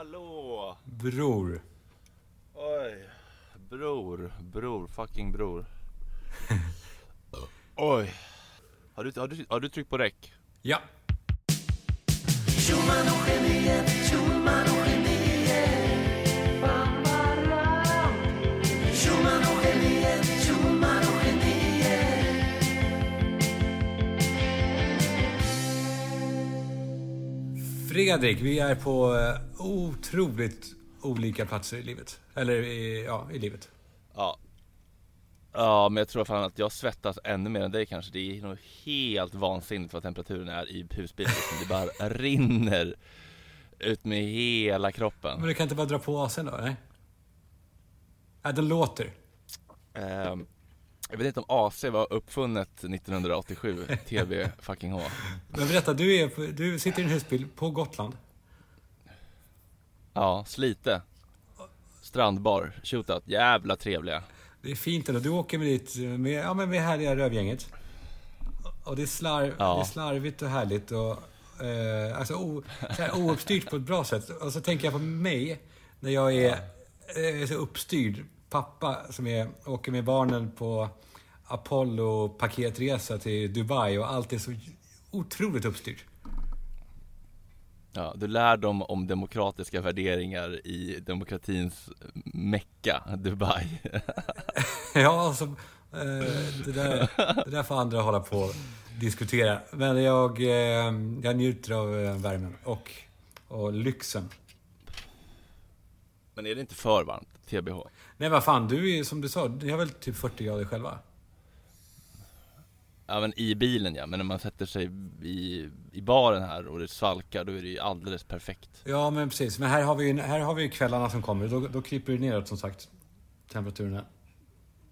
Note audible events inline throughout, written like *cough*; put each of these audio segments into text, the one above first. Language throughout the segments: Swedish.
Hallå! Bror. Oj. Bror, bror, fucking bror. *laughs* Oj. Har du, har, du, har du tryckt på räck? Ja. Fredrik, vi är på eh, otroligt olika platser i livet. Eller i, ja, i livet. Ja. Ja, men jag tror fan att jag svettas ännu mer än dig kanske. Det är nog helt vansinnigt vad temperaturen är i husbilen. Liksom. Det bara *laughs* rinner ut med hela kroppen. Men du kan inte bara dra på AC'n då? Nej? Nej, den låter. Ehm, jag vet inte om AC var uppfunnet 1987, TB fucking H. Men berätta, du, är du sitter i en husbil på Gotland. Ja, Slite. Strandbar, shootout, jävla trevliga. Det är fint ändå. Du åker med ditt, med, ja, men med härliga rövgänget. Och det är, slarv, Ja. det är slarvigt och härligt och eh, alltså, o, så här, ouppstyrt på ett bra sätt. Och så tänker jag på mig när jag är eh, så uppstyrd. Pappa som är, åker med barnen på Apollo-paketresa till Dubai och allt är så otroligt uppstyrt. Ja, du lär dem om demokratiska värderingar i demokratins mecka, Dubai. *laughs* Ja, alltså, eh, det, där, det där får andra hålla på och diskutera. Men jag, eh, jag njuter av eh, värmen och, och lyxen. Men är det inte för varmt, TBH? Nej, vad fan, du är som du sa, ni har väl typ 40 grader själva? Ja men i bilen ja, men när man sätter sig i, i baren här och det svalkar, då är det ju alldeles perfekt. Ja, men precis. Men här har vi ju, här har vi kvällarna som kommer. Då, då kryper det neråt som sagt, temperaturerna.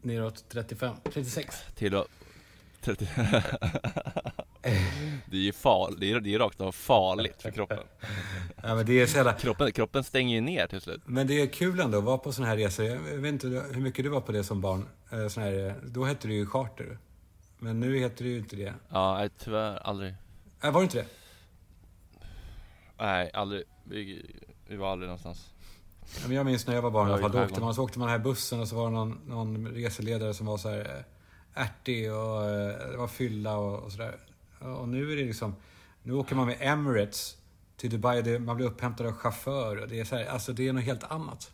Neråt 35, 36. Till att... 30... *laughs* det är ju far, det är, det är rakt av farligt för kroppen. *laughs* Ja, men det är så jävla... Kroppen, kroppen stänger ju ner till slut. Men det är kul ändå att vara på såna här resor. Jag vet inte hur mycket du var på det som barn. Eh, Sån här, då hette det ju charter. Men nu heter det ju inte det. Ja, tyvärr aldrig. Äh, var det inte det? Nej, aldrig. Vi, vi var aldrig någonstans. Ja, men jag minns när jag var barn i alla fall. Då åkte man, så åkte man här bussen och så var det någon, någon reseledare som var så här eh, ärtig och eh, det var fylla och, och sådär. Och nu är det liksom... Nu åker man med Emirates till Dubai. Det, man blir upphämtad av chaufför. Och det är så här, alltså det är något helt annat.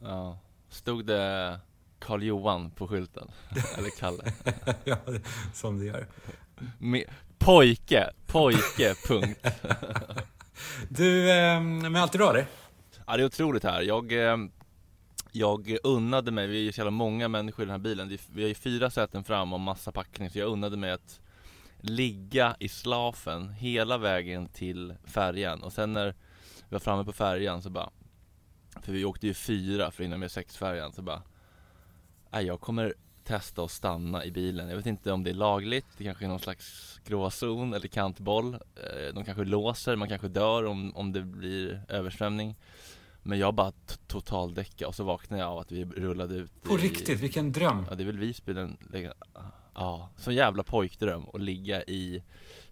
Ja. Stod det Karl Johan på skylten? *laughs* Eller Kalle? ja, som det gör. Med, pojke, pojke, punkt. *laughs* Du, eh, men allt är bra eller? Ja det är otroligt här. Jag, eh, jag unnade mig, vi är ju så jävla många människor i den här bilen. Vi- har ju fyra säten fram och massa packning. Så jag unnade mig att ligga i slafen hela vägen till färjan. Och sen när vi var framme på färjan så bara För vi åkte ju fyra för innan med sexfärjan så bara Nej jag kommer testa att stanna i bilen. Jag vet inte om det är lagligt, det kanske är någon slags gråzon eller kantboll. Eh, de kanske låser, man kanske dör om, om det blir översvämning. Men jag bara totaldäckade och så vaknade jag av att vi rullade ut På i, riktigt, vilken dröm. Ja det är väl Visby den, Ja, sån jävla pojkdröm att ligga i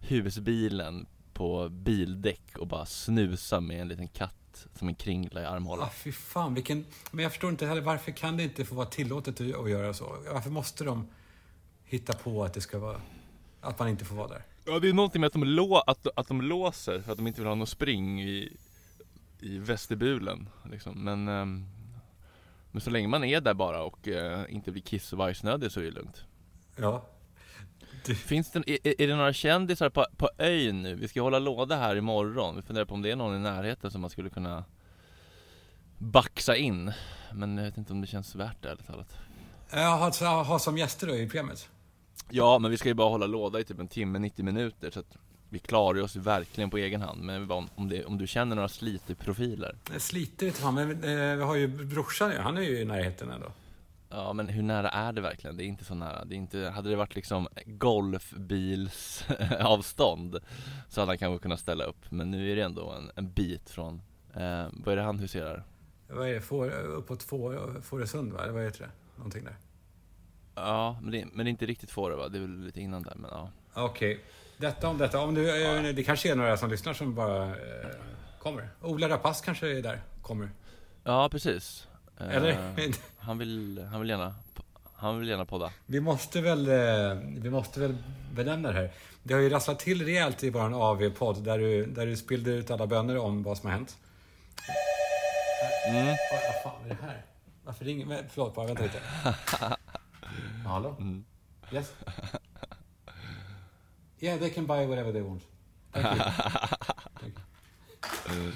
husbilen på bildäck och bara snusa med en liten katt som en kringla i armhålan. Ah, fy fan, vilken... Men jag förstår inte heller, varför kan det inte få vara tillåtet att göra så? Varför måste de hitta på att det ska vara... Att man inte får vara där? Ja det är någonting med att de, lå, att, att de låser för att de inte vill ha någon spring i, i vestibulen liksom. Men, ehm, men så länge man är där bara och eh, inte blir kiss och bajsnödig så är det lugnt. Ja. *laughs* Finns det, är, är det några kändisar på, på ön nu? Vi ska hålla låda här imorgon. Vi funderar på om det är någon i närheten som man skulle kunna baxa in. Men jag vet inte om det känns värt det ärligt talat. Jag har, så- ha som gäster då i programmet. Ja, men vi ska ju bara hålla låda i typ en timme, 90 minuter. Så att vi klarar oss verkligen på egen hand. Men om, det, om du känner några sliterprofiler. Jag sliter lite fan, men eh, vi har ju brorsan. Han är ju i närheten ändå. Ja, men hur nära är det verkligen? Det är inte så nära. Det är inte, hade det varit liksom golfbilsavstånd *laughs* så hade han kanske kunnat ställa upp. Men nu är det ändå en, en bit från, eh, vad är det han huserar? Vad är det? Får, uppåt Får, Fårösund va? Vad heter det? Någonting där. Ja, men det, men det är inte riktigt Fårö va? Det är väl lite innan där, men ja. Okej. Detta om detta. Om du, eh, det kanske är några som lyssnar som bara eh, kommer. Ola Rapace kanske är där. kommer. Ja, precis. Eh, Eller? Han vill, han vill gärna, han vill gärna podda. Vi måste väl, eh, vi måste väl benämna det här. Det har ju rasslat till rejält i vår AV-podd där du, där du spillde ut alla böner om vad som har hänt. Mm. Vad, vad fan är det här? Varför ringer... Förlåt bara, vänta lite. Ja, *laughs* Hallå? Mm. Yes? Yeah, they can buy whatever they want. Thank you. Thank you.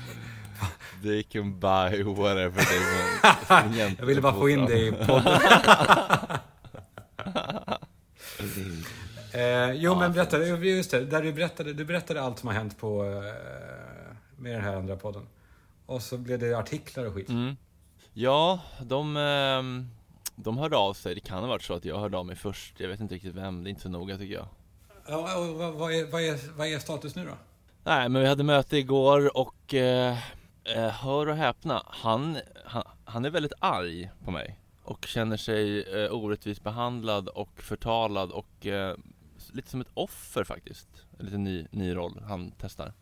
They can buy whatever they want. *laughs* Jag ville bara få in det i podden. *laughs* eh, jo, men berätta. Just det, där du berättade, du berättade allt som har hänt på, eh, med den här andra podden. Och så blev det artiklar och skit. Mm. Ja, de, ehm, de hörde av sig. Det kan ha varit så att jag hörde av mig först. Jag vet inte riktigt vem. Det är inte så noga tycker jag. Ja, och vad, är, vad, är, vad är status nu då? Nej, men vi hade möte igår och eh, eh, hör och häpna. Han, han, han är väldigt arg på mig och känner sig eh, orättvist behandlad och förtalad och eh, lite som ett offer faktiskt. En lite ny, ny roll han testar.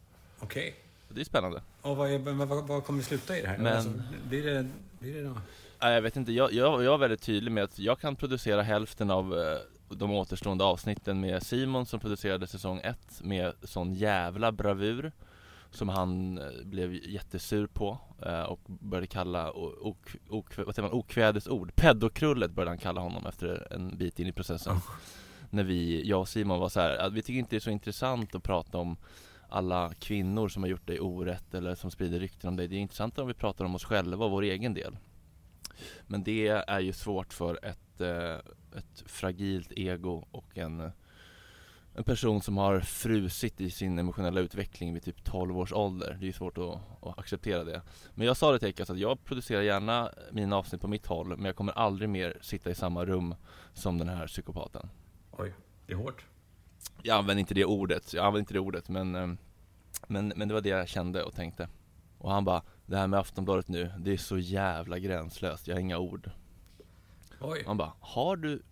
Okej. Det är spännande. Och vad, är, vad, vad kommer sluta i det här? Men- Alltså, blir det, blir det då? Nej, jag vet inte, jag, jag, jag är väldigt tydlig med att jag kan producera hälften av eh, de återstående avsnitten med Simon som producerade säsong 1 med sån jävla bravur som han eh, blev jättesur på eh, och började kalla ok, ok, vad säger man, okvädesord. Peddokrullet började han kalla honom efter en bit in i processen. När vi, jag och Simon var så här, att vi tycker inte det är så intressant att prata om alla kvinnor som har gjort dig orätt eller som sprider rykten om dig. Det är intressantare om vi pratar om oss själva och vår egen del. Men det är ju svårt för ett, eh, ett fragilt ego och en, en person som har frusit i sin emotionella utveckling vid typ 12 års ålder. Det är ju svårt att, att acceptera det. Men jag sa det till Ekas att jag producerar gärna mina avsnitt på mitt håll men jag kommer aldrig mer sitta i samma rum som den här psykopaten. Oj, det är hårt. Jag använder inte det ordet, jag använder inte det ordet men, eh, men, men det var det jag kände och tänkte. Och han bara, det här med Aftonbladet nu, det är så jävla gränslöst, jag har inga ord. Oj. Man bara, har du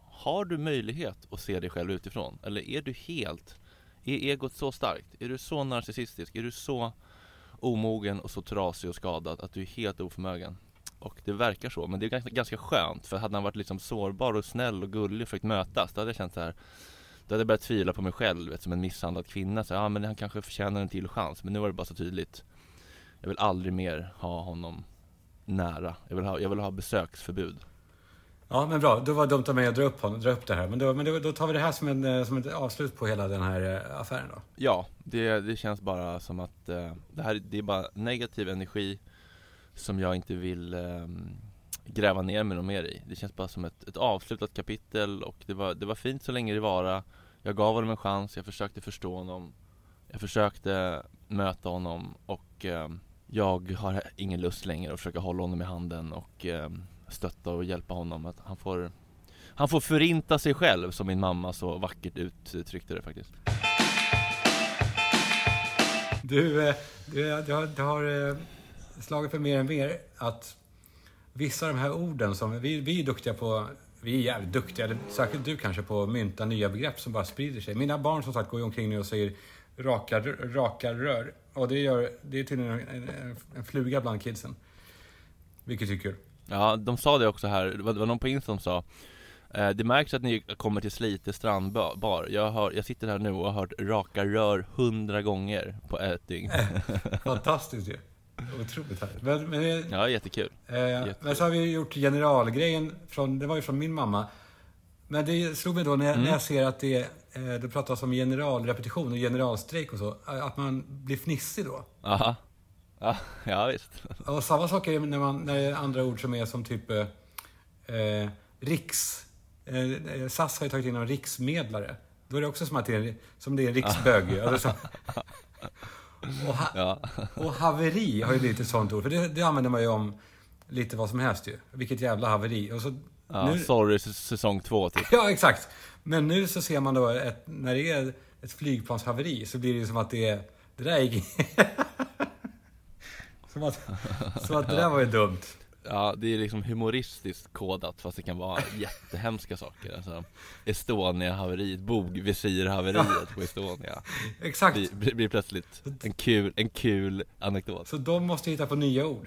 Har du möjlighet att se dig själv utifrån? Eller är du helt Är egot så starkt? Är du så narcissistisk? Är du så omogen och så trasig och skadad att du är helt oförmögen? Och det verkar så, men det är ganska, ganska skönt för hade han varit liksom sårbar och snäll och gullig och försökt mötas Då hade jag känt så här Då hade jag börjat tvivla på mig själv vet, som en misshandlad kvinna så, Ja men han kanske förtjänar en till chans Men nu var det bara så tydligt Jag vill aldrig mer ha honom nära Jag vill ha, jag vill ha besöksförbud Ja, men bra. Då var det dumt av mig att dra upp, honom, dra upp det här. Men, då, men då, då tar vi det här som, en, eh, som ett avslut på hela den här eh, affären då. Ja, det, det känns bara som att eh, det här det är bara negativ energi som jag inte vill eh, gräva ner mig något mer i. Det känns bara som ett, ett avslutat kapitel och det var, det var fint så länge det var. Jag gav honom en chans, jag försökte förstå honom. Jag försökte möta honom och eh, jag har ingen lust längre att försöka hålla honom i handen och eh, stötta och hjälpa honom. Att han får han får förinta sig själv som min mamma så vackert uttryckte det faktiskt. Du, eh, du, eh, du har, du har eh, slagit för mer än mer att vissa av de här orden som... Vi, vi är duktiga på... Vi är jävligt duktiga, eller särskilt du kanske, på att mynta nya begrepp som bara sprider sig. Mina barn som sagt går ju omkring nu och säger raka, raka rör. Och det, gör, det är tydligen en, en, en fluga bland kidsen. Vilket är kul. Ja, de sa det också här, det var, det var någon på Insta som sa eh, Det märks att ni kommer till Slite strandbar jag, har, jag sitter här nu och har hört raka rör hundra gånger på ett dygn *laughs* Fantastiskt ju. Otroligt härligt. Men, men, Ja, jättekul eh, men så har vi gjort generalgrejen, från, det var ju från min mamma. Men det slog mig då när jag, Mm. när jag ser att det, eh, det pratas om generalrepetition och generalstrejk och så, att man blir fnissig då. Aha. Ja, *laughs* ja visst Och samma sak är när, man, när det är andra ord som är som typ eh, eh, riks... Eh, SAS har ju tagit in en riksmedlare. Då är det också som att det är, som det är en riksbög. *laughs* alltså, så, och, ha, Ja, och haveri har ju blivit ett sånt ord. För det, det använder man ju om lite vad som helst ju. Vilket jävla haveri. Och så, ja nu, sorry säsong två typ *laughs* ja, exakt. Men nu så ser man då ett, när det är ett flygplanshaveri så blir det ju som att det är... Det där gick... som att, som att det där var ju dumt. Ja, det är liksom humoristiskt kodat fast det kan vara jättehemska saker alltså, Estonia-haveriet, bogvisir-haveriet på Estonia *laughs* Exakt. blir, blir- blir plötsligt en kul, en kul anekdot Så de måste hitta på nya ord.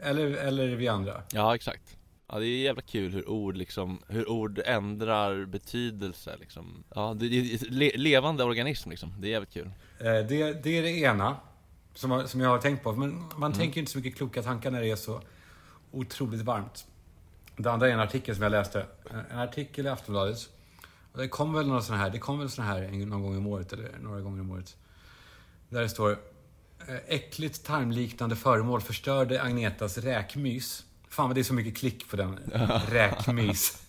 Eller, eller vi andra. Ja, exakt Ja, det är jävla kul hur ord liksom, hur ord ändrar betydelse liksom Ja, det det är le, levande organism liksom, det är jävligt kul Eh, Det, det är det ena som, jag- som jag har tänkt på. Men man tänker inte så mycket kloka tankar när det är så otroligt varmt. Det andra är en artikel som jag läste. En artikel i Aftonbladet. Det kommer väl några såna här, det kommer väl såna här någon gång om året, eller några gånger om året. Där det står eh, Äckligt tarmliknande föremål förstörde Agnetas räkmys. Fan vad det är så mycket klick på den. *laughs* Räkmys.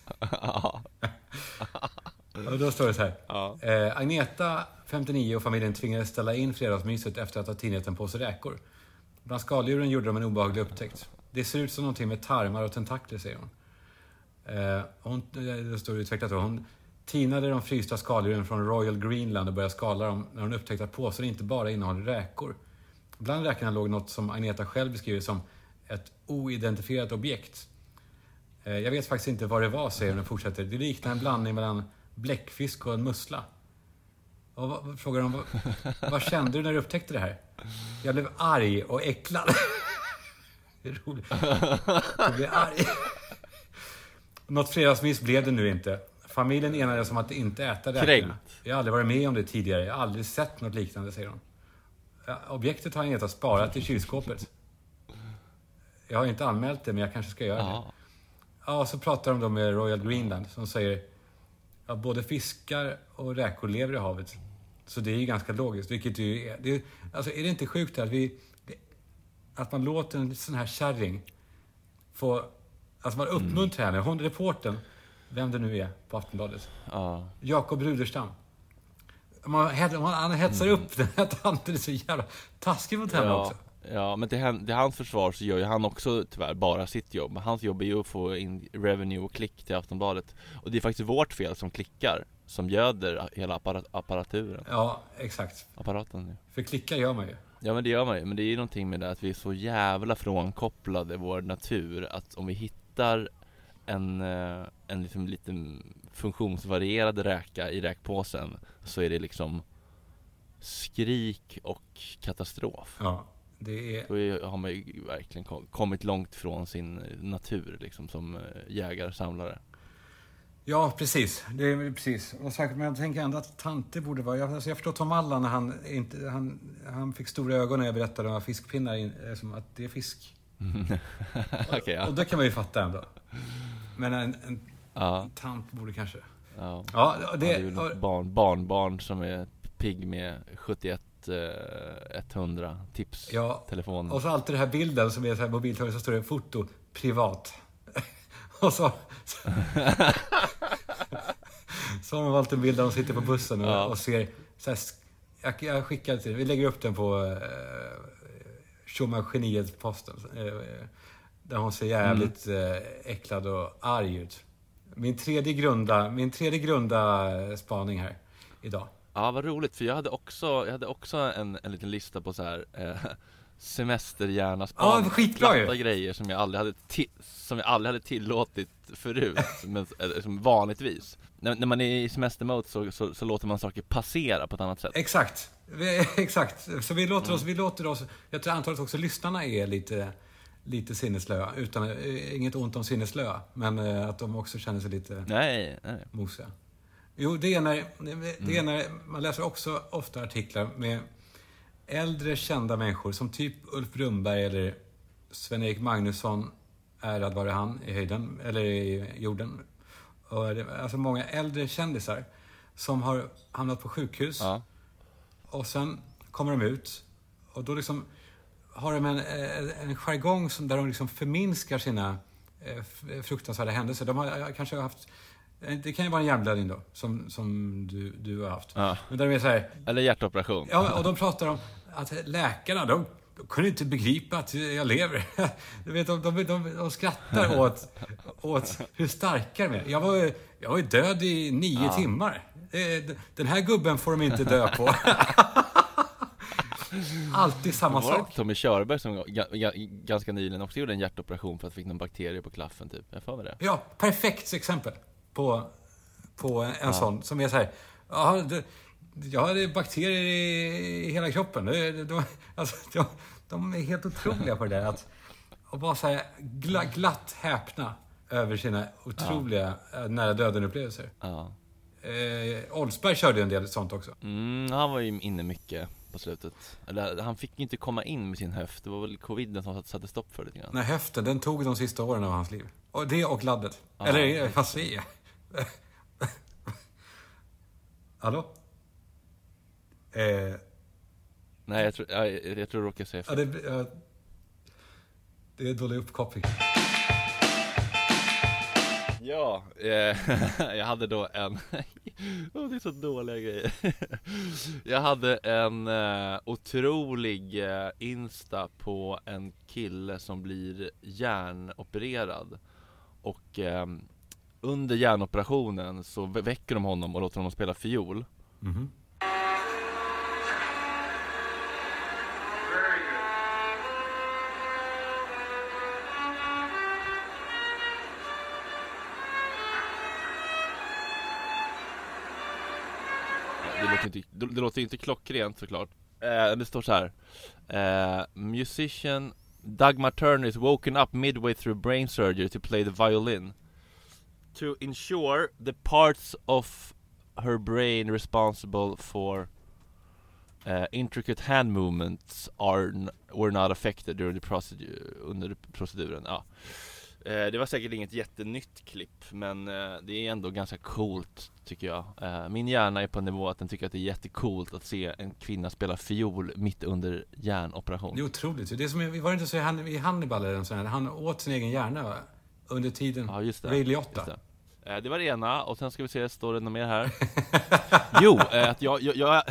Och då står det så här. ja, Eh, Agneta, 59, och familjen tvingades ställa in fredagsmyset efter att ha tinat en påse räkor. Bland skaldjuren gjorde de en obehaglig upptäckt. Det ser ut som någonting med tarmar och tentakler, säger hon. Eh, hon eh, det står utvecklat då. Hon tinade de frysta skaldjuren från Royal Greenland och började skala dem när hon upptäckte att påsen inte bara innehåller räkor. Bland räkorna låg något som Agneta själv beskriver som ett oidentifierat objekt. Eh, Jag vet faktiskt inte vad det var, säger hon och fortsätter. Det liknar en blandning mellan bläckfisk och en mussla. Och vad, frågar hon, vad, vad kände du när du upptäckte det här? Jag blev arg och äcklad. *laughs* Det är roligt. Jag blev arg. Något fredagsmys blev det nu inte. Familjen enades om att inte äta räkorna. Kränkt. Jag har aldrig varit med om det tidigare. Jag har aldrig sett något liknande, säger. Ja, Objektet har Agneta sparat i kylskåpet. Jag har inte anmält det, men jag kanske ska göra det. ja, Ja, så pratar de då med Royal Greenland som säger att både fiskar och räkor lever i havet. Så det är ju ganska logiskt, vilket ju är... Det är alltså, är det inte sjukt att vi... Att man låter en sån här kärring få... Alltså man uppmuntrar henne. Hon, reporten, vem det nu är på Aftonbladet, ja, Jakob Ruderstam. Man, man, han hetsar upp den här tanten. är så jävla taskig mot henne ja, också. Ja, men till, hen, till hans försvar så gör ju han också tyvärr bara sitt jobb Hans jobb är ju att få in revenue och klick till Aftonbladet Och det är faktiskt vårt fel som klickar Som göder hela apparat, apparaturen Ja, exakt. Apparaten För klickar gör man ju. Ja men det gör man ju, men det är ju någonting med det att vi är så jävla frånkopplade vår natur att om vi hittar en, eh, en liksom liten funktionsvarierad räka i räkpåsen så är det liksom skrik och katastrof. Ja, det är... Då har man ju verkligen kom- kommit långt från sin natur liksom som eh, jägare-samlare. Ja, precis. Det är precis. Och särskilt, men jag tänker ändå att tanter borde vara... Jag, alltså jag förstår Tom Allan när han, inte, han, han fick stora ögon när jag berättade om fiskpinnar, in- eh, som att det är fisk. *laughs* Okej, ja. Och det kan man ju fatta ändå. Men en, en ja, tant borde kanske... ja. Ja, Det, det... är ju något barn, barnbarn som är pigg med 71 eh, 100 tips Ja, telefonen. och så alltid den här bilden som är så här mobiltelefon, så står det foto, privat. *laughs* och så... *laughs* så har man valt en bild där de sitter på bussen och, Ja. och ser... Så här, jag, jag skickar till Vi lägger upp den på eh, Schumann-geniet-posten. Eh, där hon ser jävligt eh, äcklad och arg ut. Min tredje grunda, min tredje grunda eh, spaning här idag. Ja, vad roligt, för jag hade också, jag hade också en, en liten lista på så här eh, *laughs* semesterhjärna-spaning. Ja, skitbra ju. Grejer som jag aldrig hade, som jag aldrig hade tillåtit förut, *laughs* men, eller, som vanligtvis. När, när man är i semestermode så, så, så låter man saker passera på ett annat sätt. Exakt. Vi, *laughs* exakt. Så vi låter oss, vi låter oss... Jag tror antagligen också lyssnarna är lite, lite sinneslöa. Utan, eh, inget ont om sinneslöa, men eh, att de också känner sig lite Nej, nej. mosiga. Jo, det är, när, det är när man läser också ofta artiklar med äldre kända människor som typ Ulf Brunnberg eller Sven-Erik Magnusson, ärad vare han i höjden, eller i jorden. Och det, alltså många äldre kändisar som har hamnat på sjukhus Ja. och sen kommer de ut och då liksom har de en, eh, en jargong som, där de liksom förminskar sina eh, fruktansvärda händelser. De har eh, kanske haft, det kan ju vara en hjärnblödning då, som, som du, du har haft. Ja. Men där de är så här, Eller hjärtoperation. ja, och de pratar om att läkarna, de, de kunde inte begripa att jag lever. *laughs* Du vet, de, de, de, de skrattar *laughs* åt, åt hur starka de är. Jag var, jag var död i nio timmar. Eh, Den här gubben får de inte dö på. *laughs* Alltid samma Var det sak. inte Tommy Körberg som ga, ga, ganska nyligen också gjorde en hjärtoperation för att fick någon bakterie på klaffen typ? Jag får med det. Ja, perfekt exempel på, på en Ja. sån som är så här. Ja, det, jag hade bakterier i, i hela kroppen. De, de, alltså, *laughs* de, de är helt otroliga på det där. Att, och bara så här gla, glatt häpna över sina otroliga ja. nära döden-upplevelser. Ja. Eh, Oldsberg körde en del sånt också. Mm, han var ju inne mycket på slutet. Eller han fick ju inte komma in med sin höft. Det var väl coviden som satte stopp för det lite grann. Nej, höften, den tog de sista åren av hans liv. Och det och laddet. Ja. Eller eh, vad säger jag? *laughs* Hallå? Eh, Nej, jag tror, jag, jag tror du råkade säga ja, fel. det, ja, det är dålig uppkoppling. Ja, eh, *laughs* jag hade då en... *laughs* oh, det är så dåliga grejer. jag hade en eh, otrolig eh, Insta på en kille som blir hjärnopererad. Och eh, under hjärnoperationen så vä- väcker de honom och låter honom spela fiol. Mhm. Det låter inte, det, det låter inte klockrent såklart. Eh, det står så här. Eh, musician Dagmar Turner is woken up midway through brain surgery to play the violin. To ensure the parts of her brain responsible for uh, intricate hand movements are n- were not affected during the procedure, under proceduren. Ja. Uh, det var säkert inget jättenytt klipp men uh, det är ändå ganska coolt tycker jag. Eh, min hjärna är på en nivå att den tycker att det är jättecoolt att se en kvinna spela fiol mitt under hjärnoperation. Det är otroligt. Det är som, var det inte så i Hannibal eller en sån här, han åt sin egen hjärna va? Under tiden. Ja just det. Ray Just Liotta. det. Eh, det var det ena och sen ska vi se, står det något mer här? *laughs* jo, eh, att jag, jag, jag,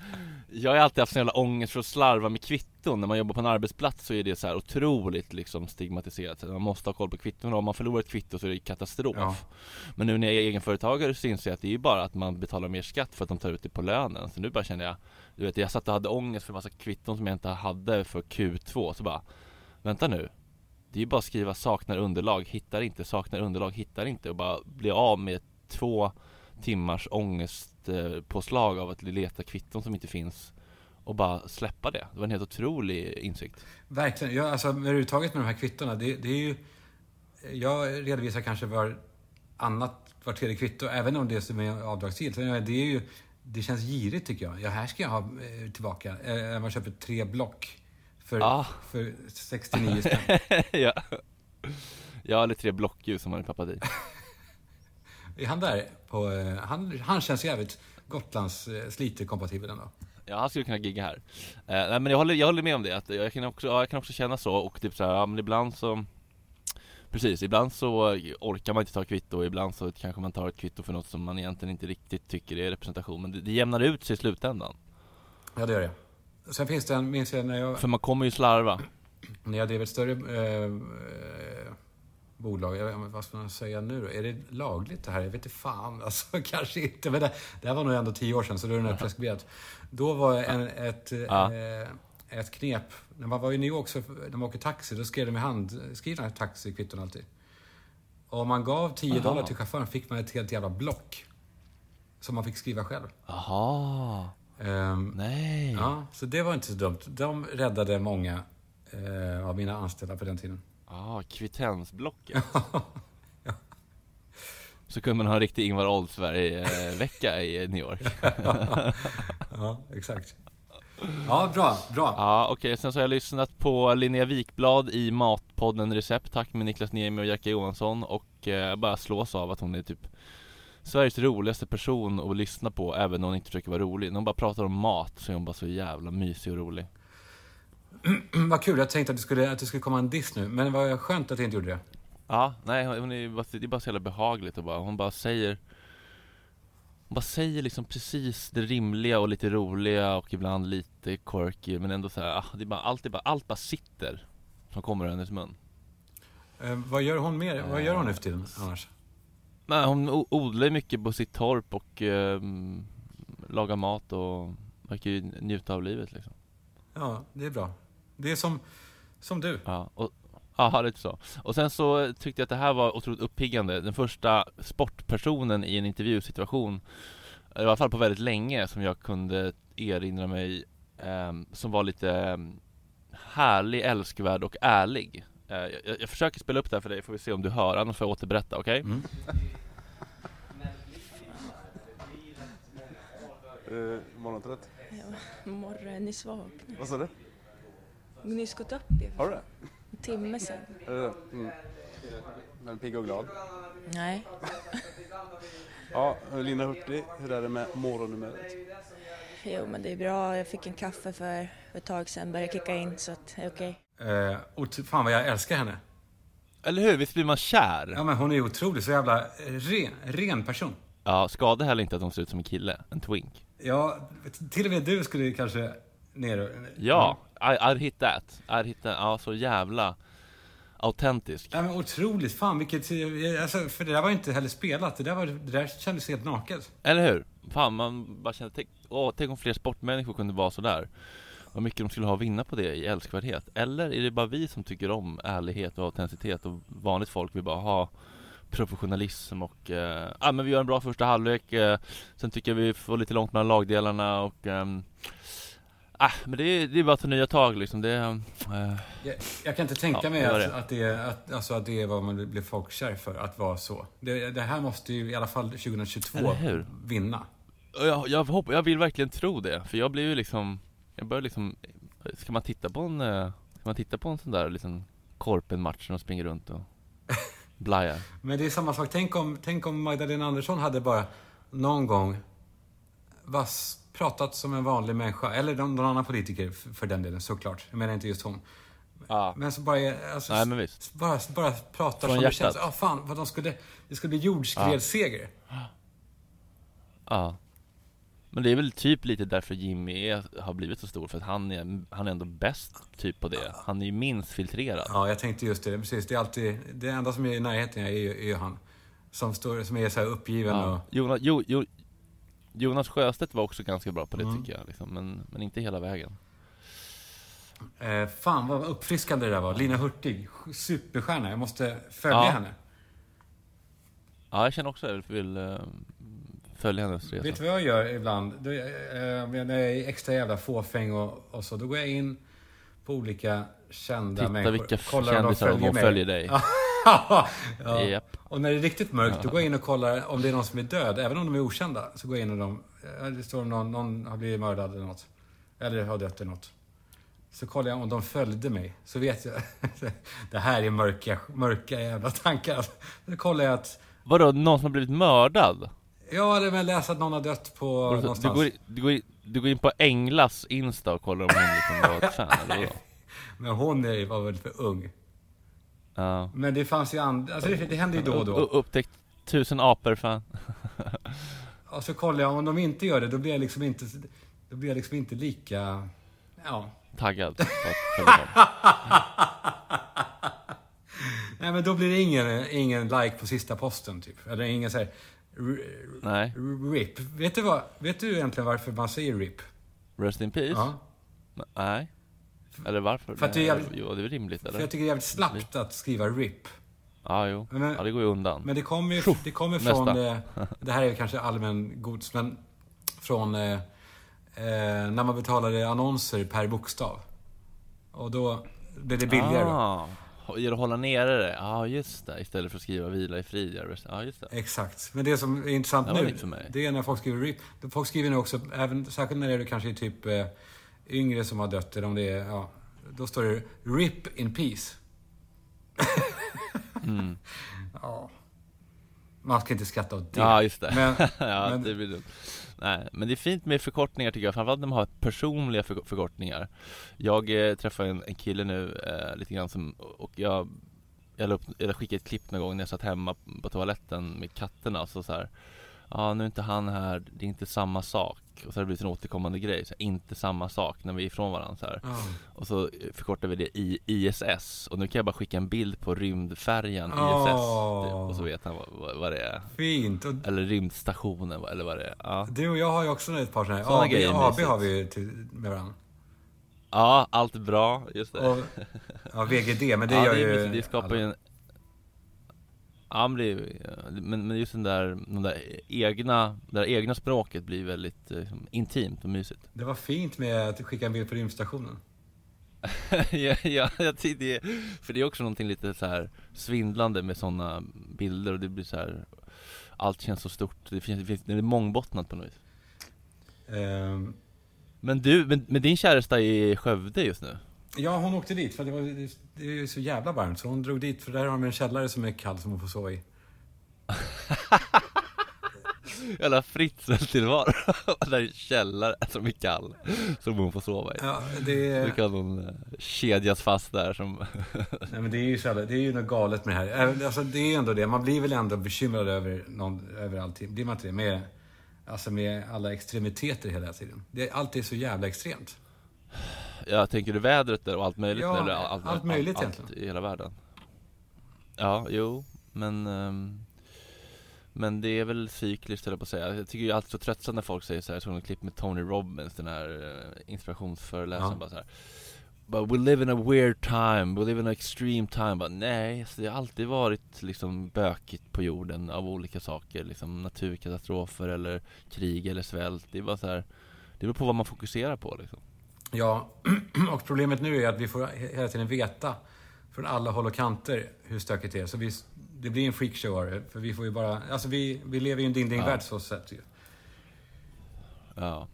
*laughs* jag har alltid haft sån jävla ångest för att slarva med kvitton När man jobbar på en arbetsplats så är det så här otroligt liksom stigmatiserat Man måste ha koll på kvitton om man förlorar ett kvitto så är det katastrof Ja. Men nu när jag är egenföretagare så inser jag att det är ju bara att man betalar mer skatt för att de tar ut det på lönen Så nu bara känner jag Du vet jag satt och hade ångest för en massa kvitton som jag inte hade för Q2 Så bara Vänta nu det är ju bara att skriva saknar underlag, hittar inte, saknar underlag, hittar inte och bara bli av med två timmars ångestpåslag av att leta kvitton som inte finns och bara släppa det. Det var en helt otrolig insikt. Verkligen. Ja, alltså överhuvudtaget med de här kvittona, det, det är ju... Jag redovisar kanske var annat, var tredje kvitto, även om det som är avdragsgillt. Det är ju... Det känns girigt tycker jag. Ja, här ska jag ha eh, tillbaka. Eh, man köper tre block för, Ja. för 69 spänn. *laughs* ja. ja, eller tre blockljus som man är pappa i. *laughs* Är han där? På, eh, han, han känns jävligt Gotlands eh, Slite-kompatibel ändå. Ja, han skulle kunna gigga här. Eh, nej men jag håller, jag håller med om det, att jag kan också, ja, jag kan också känna så och typ så här, ja men ibland så Precis, ibland så orkar man inte ta kvitto och ibland så kanske man tar ett kvitto för något som man egentligen inte riktigt tycker är representation Men det, det jämnar ut sig i slutändan Ja, det gör det. Sen finns det en, minns jag när jag, För man kommer ju slarva när jag drev ett större eh, eh, bolag. Jag, vet vad ska man säga nu då? Är det lagligt det här? Jag vet inte fan. *laughs* Alltså, kanske inte. Men det, det här var nog ändå tio år sedan, så då är det nog preskriberat. Då var en, ett, Ja. eh, ett knep. När man var i New York, så, när man åker taxi, då skrev de med handskrivna taxikvitton alltid. Och om man gav 10 Aha. dollar till chauffören fick man ett helt jävla block. Som man fick skriva själv. Jaha, Ehm, nej Ja, så det var inte så dumt. De räddade många eh, av mina anställda på den tiden. ah, kvittensblocket *laughs* Så kunde man ha en riktig Ingvar Oldsberg-vecka i New York *laughs* Ja, exakt. Ja, bra, bra. Ja okej, sen så har jag lyssnat på Linnea Wikblad i Matpodden Recept Tack med Niklas Niemi och Jerka Johansson och eh, bara slås av att hon är typ Sveriges roligaste person att lyssna på även när hon inte försöker vara rolig När hon bara pratar om mat så är hon bara så jävla mysig och rolig *clears throat* Vad kul, jag tänkte att det, skulle, att det skulle komma en diss nu. Men vad skönt att jag inte gjorde det. Ja, nej hon är bara, det är bara så jävla behagligt och bara, hon bara säger Hon bara säger liksom precis det rimliga och lite roliga och ibland lite quirky men ändå så här, ah, det är bara, allt, är bara, allt bara sitter Som kommer ur hennes mun Eh, vad gör hon mer? Vad gör hon nu för tiden annars? Nej, hon odlar ju mycket på sitt torp och eh, lagar mat och verkar ju njuta av livet liksom Ja, det är bra. Det är som, som du. Ja, och, ja, lite så. Och sen så tyckte jag att det här var otroligt uppiggande. Den första sportpersonen i en intervjusituation, i alla fall på väldigt länge, som jag kunde erinra mig, eh, som var lite eh, härlig, älskvärd och ärlig. Eh, jag, jag, försöker spela upp det här för dig, får vi se om du hör, annars får jag återberätta, okej? Okay? Mm. Uh, morgontrött? Ja, morgonen är svag. Vad sa du? Nyss gått upp ju. Har du det? En timme sen. Uh, mm. Men pigg och glad? Nej. *laughs* ja, Lina Hurtig, hur är det med morgonnumret? Jo, men det är bra. Jag fick en kaffe för ett tag sedan, började kicka in, så att det är okej. Okay. Uh, fan vad jag älskar henne. Eller hur? Visst blir man kär? Ja, men hon är otrolig. Så jävla ren, ren person. Ja, skada heller inte att hon ser ut som en kille, en twink. Ja, till och med du skulle kanske ner Ja, I, I'd hit that. I'd hit that. Ja, så jävla autentisk. Ja, men otroligt. Fan vilket... Alltså, för det där var inte heller spelat. Det där, var, det där kändes helt naket. Eller hur? Fan, man bara kände, tänk, åh, tänk om fler sportmänniskor kunde vara sådär. Vad mycket de skulle ha att vinna på det i älskvärdhet. Eller är det bara vi som tycker om ärlighet och autenticitet och vanligt folk vill bara ha professionalism och eh, ja, men vi gör en bra första halvlek. Eh, sen tycker jag vi får lite långt mellan lagdelarna och eh, Ah, men det är, det är bara att ta nya tag liksom. Det, eh, jag, jag, kan inte tänka ja, mig att, det. Att, det, att, alltså att det är vad man blir folkkär för, att vara så. Det, det här måste ju i alla fall 2022 vinna. Jag, jag, hoppas, jag vill verkligen tro det, för jag blir ju liksom, jag börjar liksom, ska man titta på en, eh, ska man titta på en sån där liksom Korpen-match när de springer runt och *laughs* blajar? Men det är samma sak, tänk om, tänk om Magdalena Andersson hade bara någon gång vass pratat som en vanlig människa. Eller någon, någon annan politiker för den delen, såklart. Jag menar inte just hon. Ja. Men så bara, alltså, Nej, men bara, bara pratar Från som hjärtat. det känns. Ja, fan, vad de skulle, det skulle bli jordskredsseger. Ja. ja. Men det är väl typ lite därför Jimmy är, har blivit så stor, för att han är, han är ändå bäst typ på det. Han är ju minst filtrerad. Ja, jag tänkte just det. Precis. Det är alltid, det enda som är i närheten är ju, är ju han. Som, står, som är så här uppgiven ja. och... Jonas, jo, jo, Jonas Sjöstedt var också ganska bra på det mm. tycker jag, liksom, men, men inte hela vägen. Eh, fan vad uppfriskande det där var. Lina Hurtig, superstjärna. Jag måste följa ja. henne. Ja, jag känner också att jag vill hennes resa. Vet du vad jag gör ibland? Då, uh, när jag är extra jävla fåfäng och, och så, då går jag in på olika kända Titta människor. vilka kändisar de följer, följer dig. *laughs* ja. Yep. Och när det är riktigt mörkt, då går jag in och kollar om det är någon som är död. Även om de är okända, så går jag in och de... Det står om någon, någon har blivit mördad eller något. Eller har dött eller något. Så kollar jag om de följde mig. Så vet jag. *laughs* det här är mörka, mörka jävla tankar. Så kollar jag att... Vadå, någon som har blivit mördad? Ja, eller jag läser att någon har dött på du, någonstans. Du går, du, går, du går in på Englas Insta och kollar om hon liksom var ett fan, eller vadå? Men hon är, var väl för ung. Ja. Men det fanns ju andra, alltså det, det hände ju då och då. Upptäckt tusen apor fan. *laughs* och så kollar jag, om de inte gör det, då blir jag liksom inte, då blir jag liksom inte lika, ja. Taggad på *laughs* Nej men då blir det ingen, ingen like på sista posten typ. Eller ingen såhär, Nej. RIP. Vet du, vad, vet du egentligen varför man säger RIP? Rest in peace? Ja. Nej. Eller varför? För att det är jävligt, jo, det är rimligt eller? För jag tycker det är jävligt slappt att skriva RIP. Ja, jo. Men, ja, det går ju undan. Men det kommer ju det kommer från... Eh, det här är kanske allmän gods, men från eh, eh, när man betalade annonser per bokstav. Och då blev det billigare. Ah, genom att hålla nere det? Ja, just det. Istället för att skriva vila i frid. Ja, just det. Exakt. Men det som är intressant det nu, det är när folk skriver RIP. Folk skriver nu också, även, särskilt när det är kanske typ eh, yngre som har dött, eller om det är, ja, då står det RIP in peace. *laughs* mm. Ja. Man ska inte skratta åt det. Ja, just det. Men, *laughs* ja, men, det blir dumt. Nej, men det är fint med förkortningar tycker jag, framförallt när man har personliga för, förkortningar. Jag eh, träffade en, en kille nu, eh, lite grann som, och jag jag, upp, jag skickade ett klipp någon gång när jag satt hemma på toaletten med katterna, så, så här Ja, nu är inte han här, det är inte samma sak och så har det blivit en återkommande grej, så här, inte samma sak när vi är ifrån varandra så. Oh. Och så förkortar vi det i ISS Och nu kan jag bara skicka en bild på rymdfärjan oh. ISS Och så vet han vad, vad, vad det är Fint! Och... Eller rymdstationen eller vad det är ja. Du och jag har ju också ett par sådana Såna AB, grejer AB har vi ju till, med varandra Ja, allt bra, just det Och, ja, VGD, men det ja, gör det, är ju det skapar ju en Ja men, det är, men, men just den där, den där egna, det där egna språket blir väldigt eh, liksom, intimt och mysigt Det var fint med att skicka en bild på rymdstationen. *laughs* ja, ja, det, för det är också någonting lite så här svindlande med sådana bilder och det blir så här Allt känns så stort, det finns, det, det är mångbottnat på något vis Ehm, Men du, men, men din käresta är i Skövde just nu? Ja, hon åkte dit för det, var, det, är så jävla varmt. Så hon drog dit för där har de en källare som är kall som hon får sova i. *laughs* Jävla fritzeltillvaro, *laughs* där är källare som är kall Som hon får sova i Ja, det, Då kan hon eh, kedjas fast där som *laughs* nej, men det är ju så jävla, det är ju något galet med det här. Alltså, det är ju ändå det. Man blir väl ändå bekymrad över, någon, över allting. Blir man inte det? Med, alltså med alla extremiteter hela tiden. Det, allt är så jävla extremt. Ja, tänker du vädret där och allt möjligt? Ja, eller allt möjligt allt, egentligen. i hela världen Ja, jo, men ehm, Men det är väl cykliskt höll jag på att säga Jag tycker ju alltid så tröttsamt när folk säger så här, Jag såg ett klipp med Tony Robbins, den här eh, inspirationsföreläsaren Ja. bara så här. But we live in a weird time, we live in an extreme time bara, Nej, så det har alltid varit liksom bökigt på jorden av olika saker Liksom naturkatastrofer eller krig eller svält Det är bara så här Det beror på vad man fokuserar på liksom Ja, *clears throat* och problemet nu är att vi får he- hela tiden veta från alla håll och kanter hur stökigt det är. Så vi, det blir en freakshow av. För vi får ju bara... Alltså vi, vi lever i en ding-ding-värld Ja. så sett ju. Ja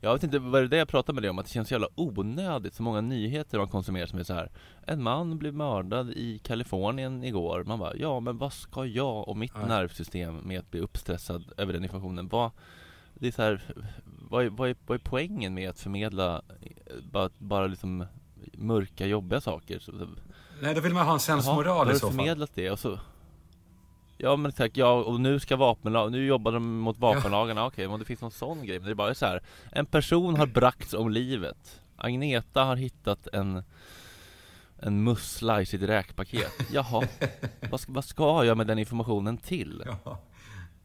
Jag vet inte, var det det jag pratade med dig om? Att det känns så jävla onödigt så många nyheter man konsumerar som är så här. En man blev mördad i Kalifornien igår Man bara, ja men vad ska jag och mitt Ja. nervsystem med att bli uppstressad över den informationen? Vad, det är så här, vad är, vad, är, vad är poängen med att förmedla eh, bara, bara liksom mörka, jobbiga saker? Nej, då vill man ha en sensmoral har i du så fall. förmedlat det och så Ja men tack, ja och nu ska vapenlag, nu jobbar de mot vapenlagarna, okej men det finns någon sån grej Men det är bara så här. En person har bragts om livet Agneta har hittat en En mussla i sitt räkpaket Jaha, *laughs* vad ska, vad ska jag med den informationen till? Ja.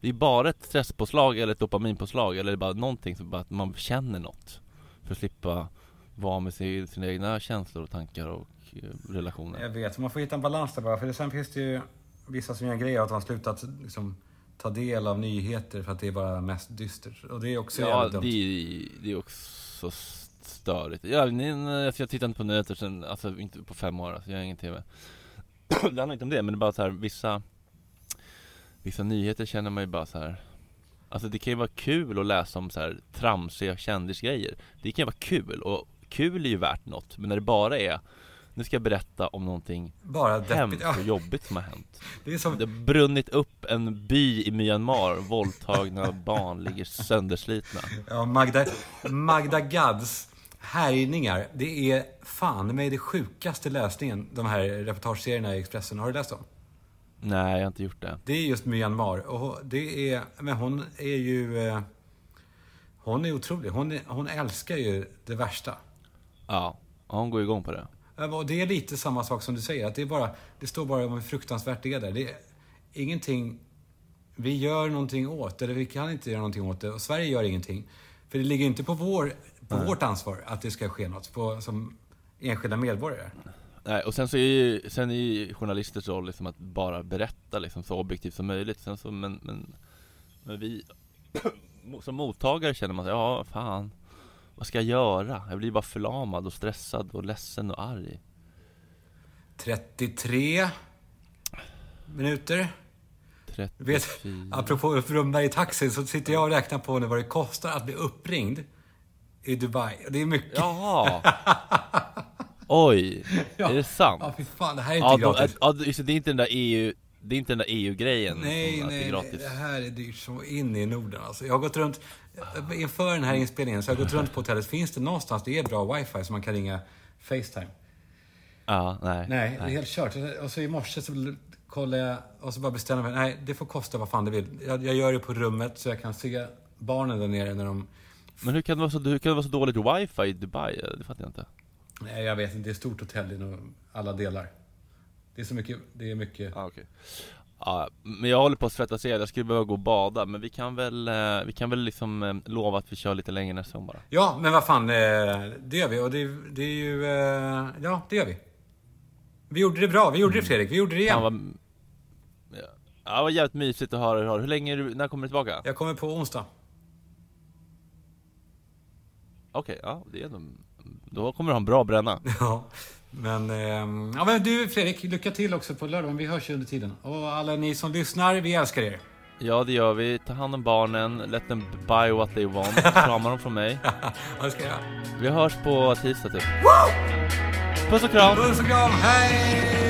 Det är bara ett stresspåslag eller ett dopaminpåslag eller bara någonting som bara att man känner något För att slippa vara med sin, sina egna känslor och tankar och eh, relationer Jag vet, man får hitta en balans där bara. För sen finns det ju vissa som gör en grej av att man slutat liksom, ta del av nyheter för att det är bara mest dystert. Och det är också Ja, jävligt dumt. är, det är också störigt. Jag, ni, jag tittar inte på nyheter sen, alltså inte på fem år, alltså, jag har ingen TV. *clears throat* det handlar inte om det, men det är bara så här, vissa Vissa nyheter känner man ju bara så här. Alltså det kan ju vara kul att läsa om så här tramsiga kändisgrejer Det kan ju vara kul, och kul är ju värt något, men när det bara är Nu ska jag berätta om någonting Bara hemskt Ja, och jobbigt som har hänt det är som... Det har brunnit upp en by i Myanmar, våldtagna barn ligger sönderslitna Ja, Magda, Magda Gads härjningar. Det är fan med det sjukaste läsningen, de här reportageserierna i Expressen. Har du läst dem? Nej, jag har inte gjort det. Det är just Myanmar. Och det är, men hon är ju... eh, Hon är otrolig. Hon, är, hon älskar ju det värsta. Ja, hon går igång på det. Och det är lite samma sak som du säger. Att det, är bara, det står bara om hur fruktansvärt det är där. Det är ingenting vi gör någonting åt. Eller vi kan inte göra någonting åt det. Och Sverige gör ingenting. För det ligger inte på, vår, på vårt ansvar att det ska ske något. På, som enskilda medborgare. Nej, och sen så är ju, sen är ju journalisters roll liksom att bara berätta liksom så objektivt som möjligt. Sen så, men, men, men vi *coughs* som mottagare känner man sig, ja fan, vad ska jag göra? Jag blir bara förlamad och stressad och ledsen och arg. 33 minuter. 34. Vet, apropå rumma i taxin så sitter jag och räknar på nu vad det kostar att bli uppringd i Dubai. Det är mycket. Jaha! *laughs* Oj, *laughs* Ja. är det sant? Ja, fy fan. Det här är inte Ja, gratis. ja, det, det är inte den där EU, det är inte den där EU-grejen Nej, som det nej, gratis. det här är dyrt så in i Norden alltså. Jag har gått runt, inför den här inspelningen så har jag gått runt på hotellet. Finns det någonstans det är bra wifi så man kan ringa Facetime? Ja, nej. Nej, det är helt kört. Och så i morse så kollade jag och så bara bestämde jag mig. Nej, det får kosta vad fan det vill. Jag, jag gör det på rummet så jag kan se barnen där nere när de... Men hur kan det vara så, hur kan det vara så dåligt wifi i Dubai? Det fattar jag inte. Nej, jag vet inte. Det är ett stort hotell i alla delar. Det är så mycket... Det är mycket... Ah, okay. Ja, men jag håller på att svettas ihjäl, jag skulle behöva gå och bada Men vi kan väl, eh, vi kan väl liksom eh, lova att vi kör lite längre nästa gång bara Ja, men vad fan, eh, det gör vi. Och det, det är ju... Ja, det gör vi. Vi gjorde det bra. Vi gjorde det Fredrik. Vi gjorde det igen. Fan, vad, ja, det var jävligt mysigt att höra hur. Hur länge, när kommer du tillbaka? Jag kommer på onsdag. Okej, ja, det är ändå, då kommer du ha en bra bränna *laughs* Ja. Men, ehm, ja, men du Fredrik, lycka till också på lördag. Men vi hörs ju under tiden. Och alla ni som lyssnar, vi älskar er. Ja det gör vi, ta hand om barnen, let them buy what they want, *laughs* krama dem från mig *laughs* Ja, ska jag. Vi hörs på tisdag typ Puss och kram! Puss och kram, hej!